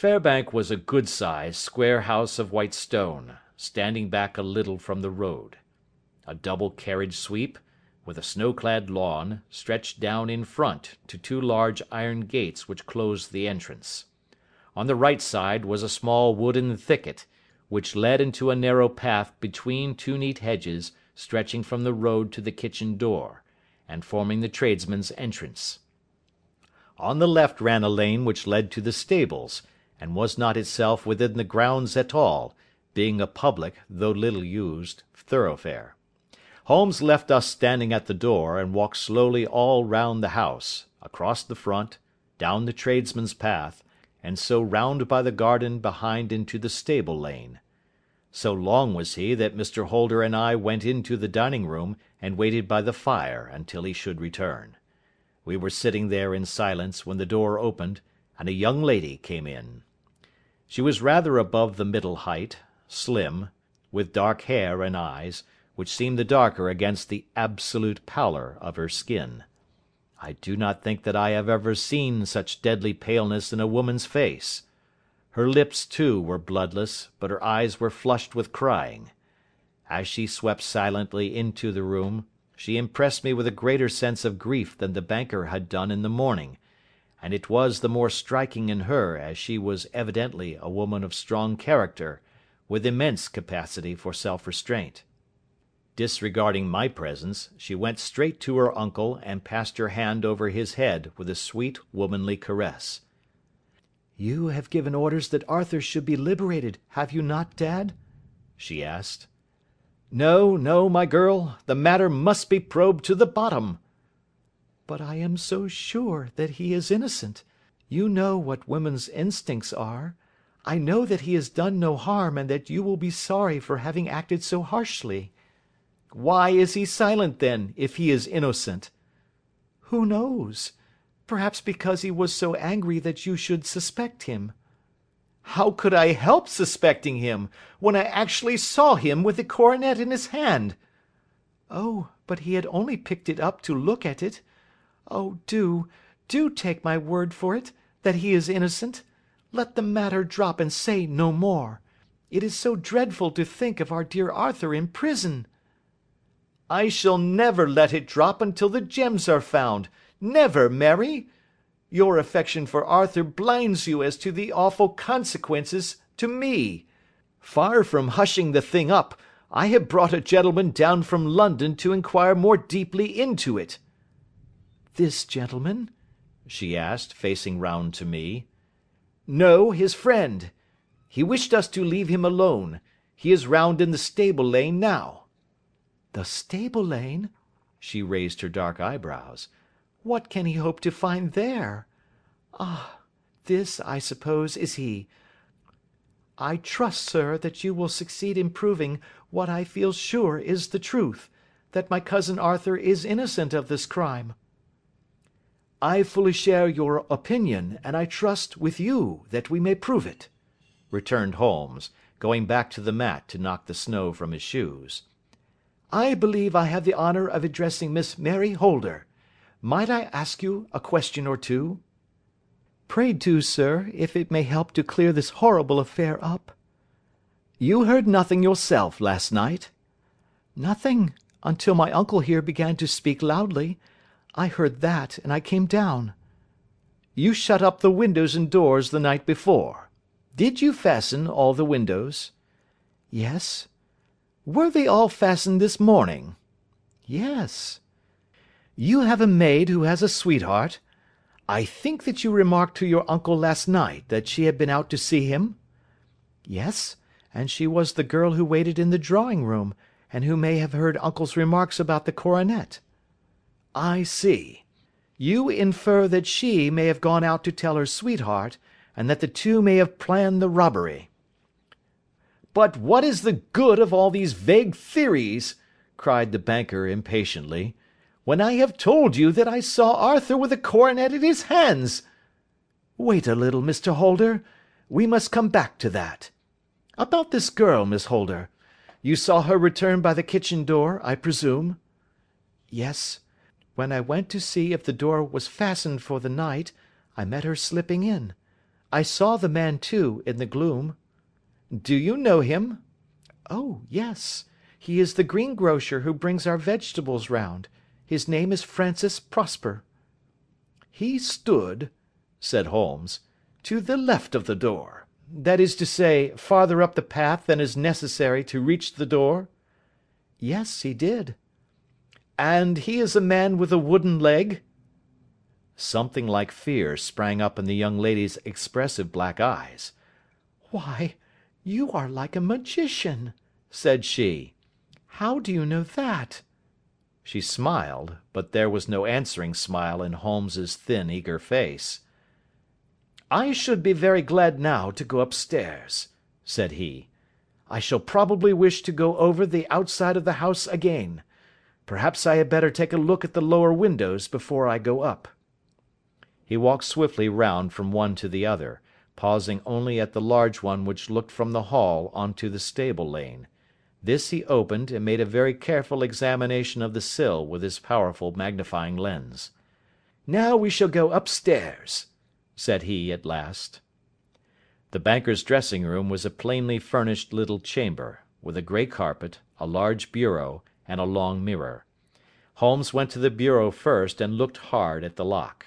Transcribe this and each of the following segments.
Fairbank was a good sized, square house of white stone, standing back a little from the road. A double carriage sweep, with a snow clad lawn, stretched down in front to two large iron gates which closed the entrance. On the right side was a small wooden thicket, which led into a narrow path between two neat hedges stretching from the road to the kitchen door, and forming the tradesmen's entrance. On the left ran a lane which led to the stables, and was not itself within the grounds at all, being a public, though little used, thoroughfare. Holmes left us standing at the door, and walked slowly all round the house, across the front, down the tradesmen's path, and so round by the garden behind into the stable lane. So long was he that Mr Holder and I went into the dining room and waited by the fire until he should return. We were sitting there in silence when the door opened, and a young lady came in. She was rather above the middle height, slim, with dark hair and eyes, which seemed the darker against the absolute pallor of her skin. I do not think that I have ever seen such deadly paleness in a woman's face. Her lips, too, were bloodless, but her eyes were flushed with crying. As she swept silently into the room, she impressed me with a greater sense of grief than the banker had done in the morning, and it was the more striking in her as she was evidently a woman of strong character, with immense capacity for self-restraint. Disregarding my presence, she went straight to her uncle and passed her hand over his head with a sweet womanly caress. "You have given orders that Arthur should be liberated, have you not, Dad?" she asked. "No, no, my girl, the matter must be probed to the bottom. But I am so sure that he is innocent. You know what women's instincts are. I know that he has done no harm and that you will be sorry for having acted so harshly." "Why is he silent, then, if he is innocent?" "Who knows? Perhaps because he was so angry that you should suspect him." "How could I help suspecting him, when I actually saw him with the coronet in his hand?" "Oh, but he had only picked it up to look at it. Oh, do, do take my word for it, that he is innocent. Let the matter drop and say no more. It is so dreadful to think of our dear Arthur in prison." "I shall never let it drop until the gems are found. Never, Mary. Your affection for Arthur blinds you as to the awful consequences to me. Far from hushing the thing up, I have brought a gentleman down from London to inquire more deeply into it." "This gentleman?" she asked, facing round to me. "No, his friend. He wished us to leave him alone. He is round in the stable lane now." "The stable lane?" She raised her dark eyebrows. "What can he hope to find there? Ah! this, I suppose, is he. I trust, sir, that you will succeed in proving what I feel sure is the truth, that my cousin Arthur is innocent of this crime." "I fully share your opinion, and I trust, with you, that we may prove it," returned Holmes, going back to the mat to knock the snow from his shoes. "I believe I have the honour of addressing Miss Mary Holder. Might I ask you a question or two?" "Pray do, sir, if it may help to clear this horrible affair up." "You heard nothing yourself last night?" "Nothing, until my uncle here began to speak loudly. I heard that, and I came down." "You shut up the windows and doors the night before. Did you fasten all the windows?" "Yes." "Were they all fastened this morning?" "Yes." "You have a maid who has a sweetheart. I think that you remarked to your uncle last night that she had been out to see him?" "Yes, and she was the girl who waited in the drawing room, and who may have heard uncle's remarks about the coronet." "I see. You infer that she may have gone out to tell her sweetheart, and that the two may have planned the robbery." "But what is the good of all these vague theories?" cried the banker impatiently, "when I have told you that I saw Arthur with the coronet in his hands?" "Wait a little, Mr. Holder. We must come back to that. About this girl, Miss Holder. You saw her return by the kitchen door, I presume?" "Yes. When I went to see if the door was fastened for the night, I met her slipping in. I saw the man, too, in the gloom." "Do you know him?" "Oh, yes. He is the greengrocer who brings our vegetables round. His name is Francis Prosper." "He stood," said Holmes, "to the left of the door. That is to say, farther up the path than is necessary to reach the door?" "Yes, he did." "And he is a man with a wooden leg?" Something like fear sprang up in the young lady's expressive black eyes. "Why, you are like a magician," said she. "How do you know that?" She smiled, but there was no answering smile in Holmes's thin, eager face. "I should be very glad now to go upstairs," said he. "I shall probably wish to go over the outside of the house again. Perhaps I had better take a look at the lower windows before I go up." He walked swiftly round from one to the other, pausing only at the large one which looked from the hall on to the stable lane. This he opened, and made a very careful examination of the sill with his powerful magnifying lens. "Now we shall go upstairs," said he at last. The banker's dressing room was a plainly furnished little chamber, with a grey carpet, a large bureau, and a long mirror. Holmes went to the bureau first and looked hard at the lock.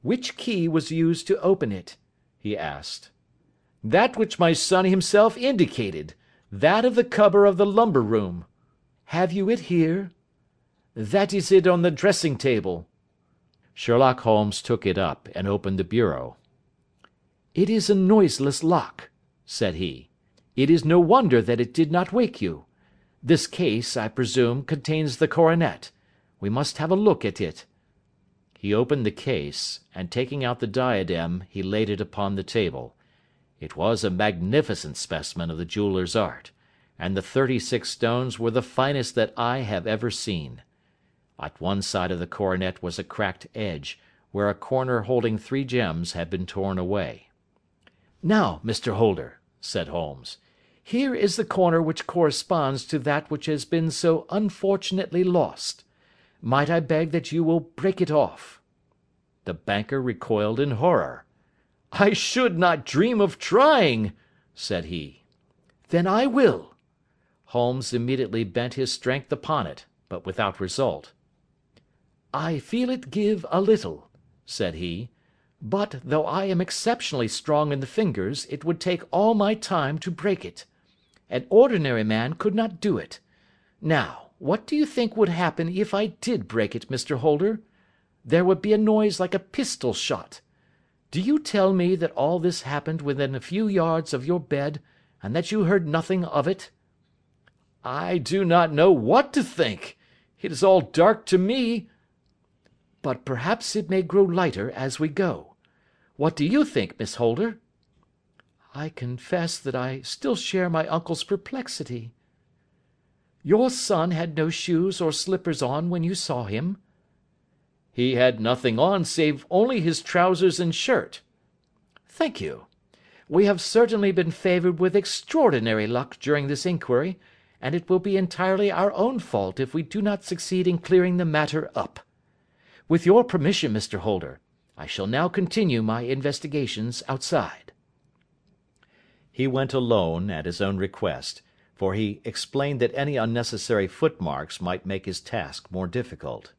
"Which key was used to open it?" he asked. "That which my son himself indicated. That of the cupboard of the lumber room." "Have you it here?" "That is it on the dressing table." Sherlock Holmes took it up, and opened the bureau. "It is a noiseless lock," said he. "It is no wonder that it did not wake you. This case, I presume, contains the coronet. We must have a look at it. He opened the case, and taking out the diadem he laid it upon the table. It was a magnificent specimen of the jeweller's art, and the thirty six stones were the finest that I have ever seen. At one side of the coronet was a cracked edge, where a corner holding three gems had been torn away. "Now, Mr. Holder," said Holmes, "here is the corner which corresponds to that which has been so unfortunately lost. Might I beg that you will break it off?" The banker recoiled in horror. "I should not dream of trying," said he. "Then I will." Holmes immediately bent his strength upon it, but without result. "I feel it give a little," said he, "but, though I am exceptionally strong in the fingers, it would take all my time to break it. An ordinary man could not do it. Now. What do you think would happen if I did break it, Mr. Holder? There would be a noise like a pistol shot. Do you tell me that all this happened within a few yards of your bed, and that you heard nothing of it?" "I do not know what to think. It is all dark to me." "But perhaps it may grow lighter as we go. What do you think, Miss Holder?" I confess that I still share my uncle's perplexity. Your son had no shoes or slippers on when you saw him?" "He had nothing on save only his trousers and shirt." "Thank you. We have certainly been favoured with extraordinary luck during this inquiry, and it will be entirely our own fault if we do not succeed in clearing the matter up. With your permission, Mr. Holder, I shall now continue my investigations outside." He went alone, at his own request for he explained that any unnecessary footmarks might make his task more difficult.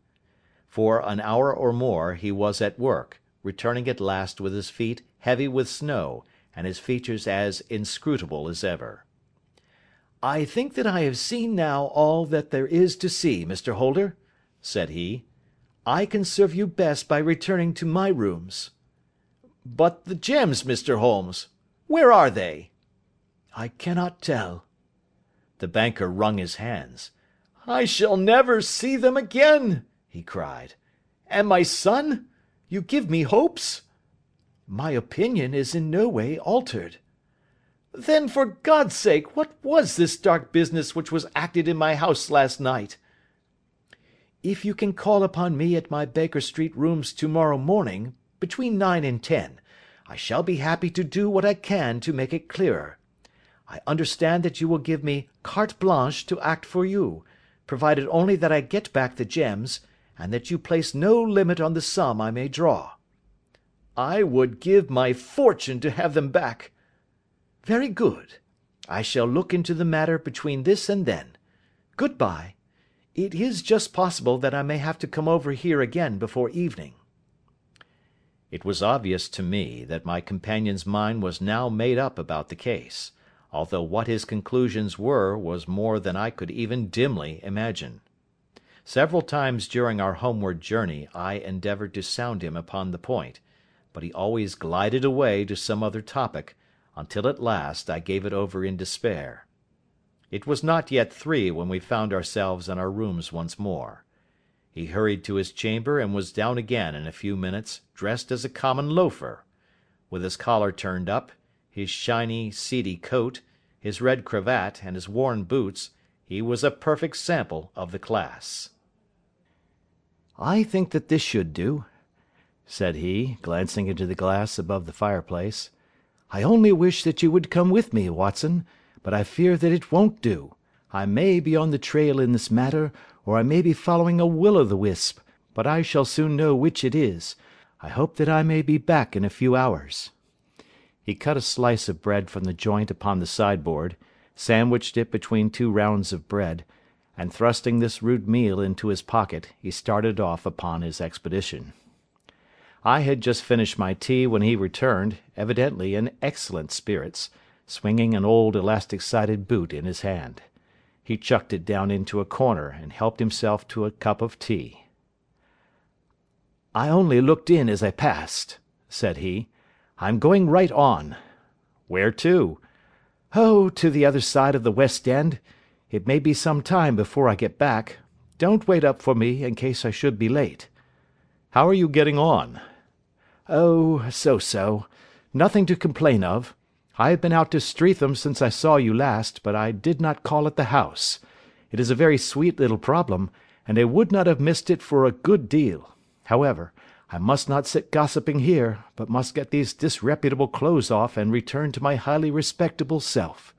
For an hour or more he was at work, returning at last with his feet heavy with snow, and his features as inscrutable as ever. "I think that I have seen now all that there is to see, Mr. Holder," said he. "I can serve you best by returning to my rooms." "But the gems, Mr. Holmes? Where are they?" "I cannot tell. The banker wrung his hands. "I shall never see them again!" he cried. "And my son? You give me hopes?" "My opinion is in no way altered." "Then, for God's sake, what was this dark business which was acted in my house last night?" "If you can call upon me at my Baker Street rooms to morrow morning, between nine and ten, I shall be happy to do what I can to make it clearer. I understand that you will give me carte blanche to act for you, provided only that I get back the gems, and that you place no limit on the sum I may draw." I would give my fortune to have them back. Very good. I shall look into the matter between this and then. Good bye. It is just possible that I may have to come over here again before evening." It was obvious to me that my companion's mind was now made up about the case, although what his conclusions were was more than I could even dimly imagine. Several times during our homeward journey I endeavoured to sound him upon the point, but he always glided away to some other topic, until at last I gave it over in despair. It was not yet three when we found ourselves in our rooms once more. He hurried to his chamber and was down again in a few minutes, dressed as a common loafer. With his collar turned up, his shiny, seedy coat, his red cravat, and his worn boots, he was a perfect sample of the class. "I think that this should do," said he, glancing into the glass above the fireplace. "I only wish that you would come with me, Watson but I fear that it won't do. I may be on the trail in this matter, or I may be following a will o' the wisp, but I shall soon know which it is. I hope that I may be back in a few hours." He cut a slice of bread from the joint upon the sideboard, sandwiched it between two rounds of bread, and thrusting this rude meal into his pocket, he started off upon his expedition. I had just finished my tea when he returned, evidently in excellent spirits swinging an old elastic sided boot in his hand. He chucked it down into a corner and helped himself to a cup of tea. "I only looked in as I passed," said he. "I'm going right on." "Where to?" "Oh, to the other side of the West End. It may be some time before I get back. Don't wait up for me, in case I should be late." "How are you getting on?" "Oh, so so. Nothing to complain of. I have been out to Streatham since I saw you last, but I did not call at the house. It is a very sweet little problem, and I would not have missed it for a good deal. However, I must not sit gossiping here, but must get these disreputable clothes off and return to my highly respectable self."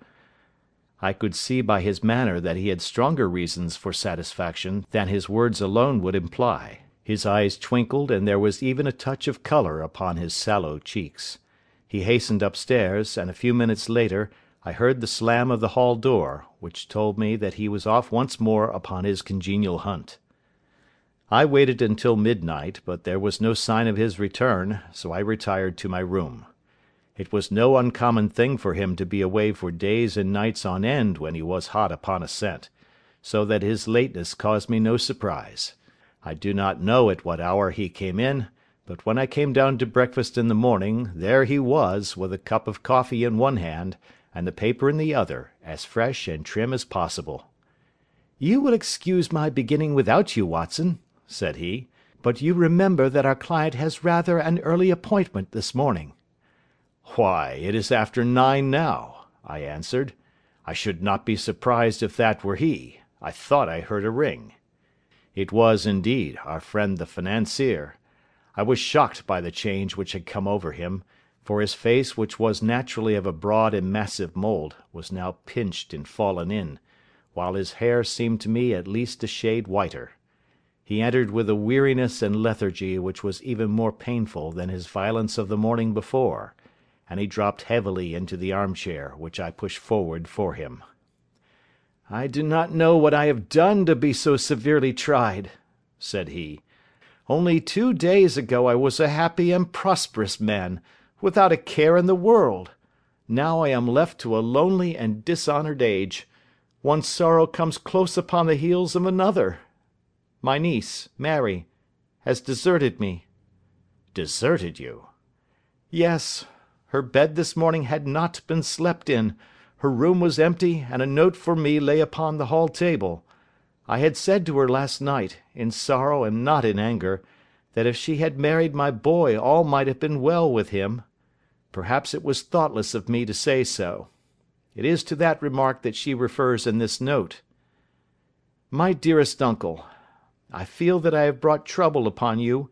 I could see by his manner that he had stronger reasons for satisfaction than his words alone would imply. His eyes twinkled and there was even a touch of colour upon his sallow cheeks. He hastened upstairs, and a few minutes later I heard the slam of the hall door, which told me that he was off once more upon his congenial hunt. I waited until midnight, but there was no sign of his return, so I retired to my room. It was no uncommon thing for him to be away for days and nights on end when he was hot upon a scent, so that his lateness caused me no surprise. I do not know at what hour he came in, but when I came down to breakfast in the morning, there he was, with a cup of coffee in one hand, and the paper in the other, as fresh and trim as possible. "You will excuse my beginning without you, Watson," said he, "but you remember that our client has rather an early appointment this morning." "Why, it is after nine now," I answered. "I should not be surprised if that were he. I thought I heard a ring." It was, indeed, our friend the financier. I was shocked by the change which had come over him, for his face which was naturally of a broad and massive mould, was now pinched and fallen in, while his hair seemed to me at least a shade whiter. He entered with a weariness and lethargy which was even more painful than his violence of the morning before, and he dropped heavily into the armchair which I pushed forward for him. "I do not know what I have done to be so severely tried," said he. Only two days ago I was a happy and prosperous man, without a care in the world. Now I am left to a lonely and dishonoured age. One sorrow comes close upon the heels of another. My niece, Mary, has deserted me." "Deserted you?" "Yes. Her bed this morning had not been slept in, her room was empty, and a note for me lay upon the hall table. I had said to her last night, in sorrow and not in anger, that if she had married my boy all might have been well with him. Perhaps it was thoughtless of me to say so. It is to that remark that she refers in this note. My dearest uncle, I feel that I have brought trouble upon you,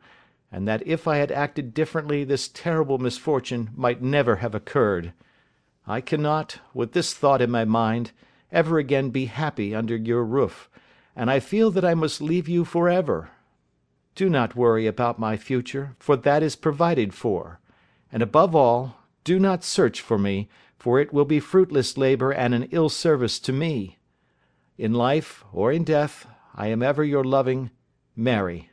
and that if I had acted differently this terrible misfortune might never have occurred. I cannot, with this thought in my mind, ever again be happy under your roof and I feel that I must leave you for ever. Do not worry about my future, for that is provided for; and above all, do not search for me, for it will be fruitless labour and an ill service to me. In life or in death I am ever your loving MARY.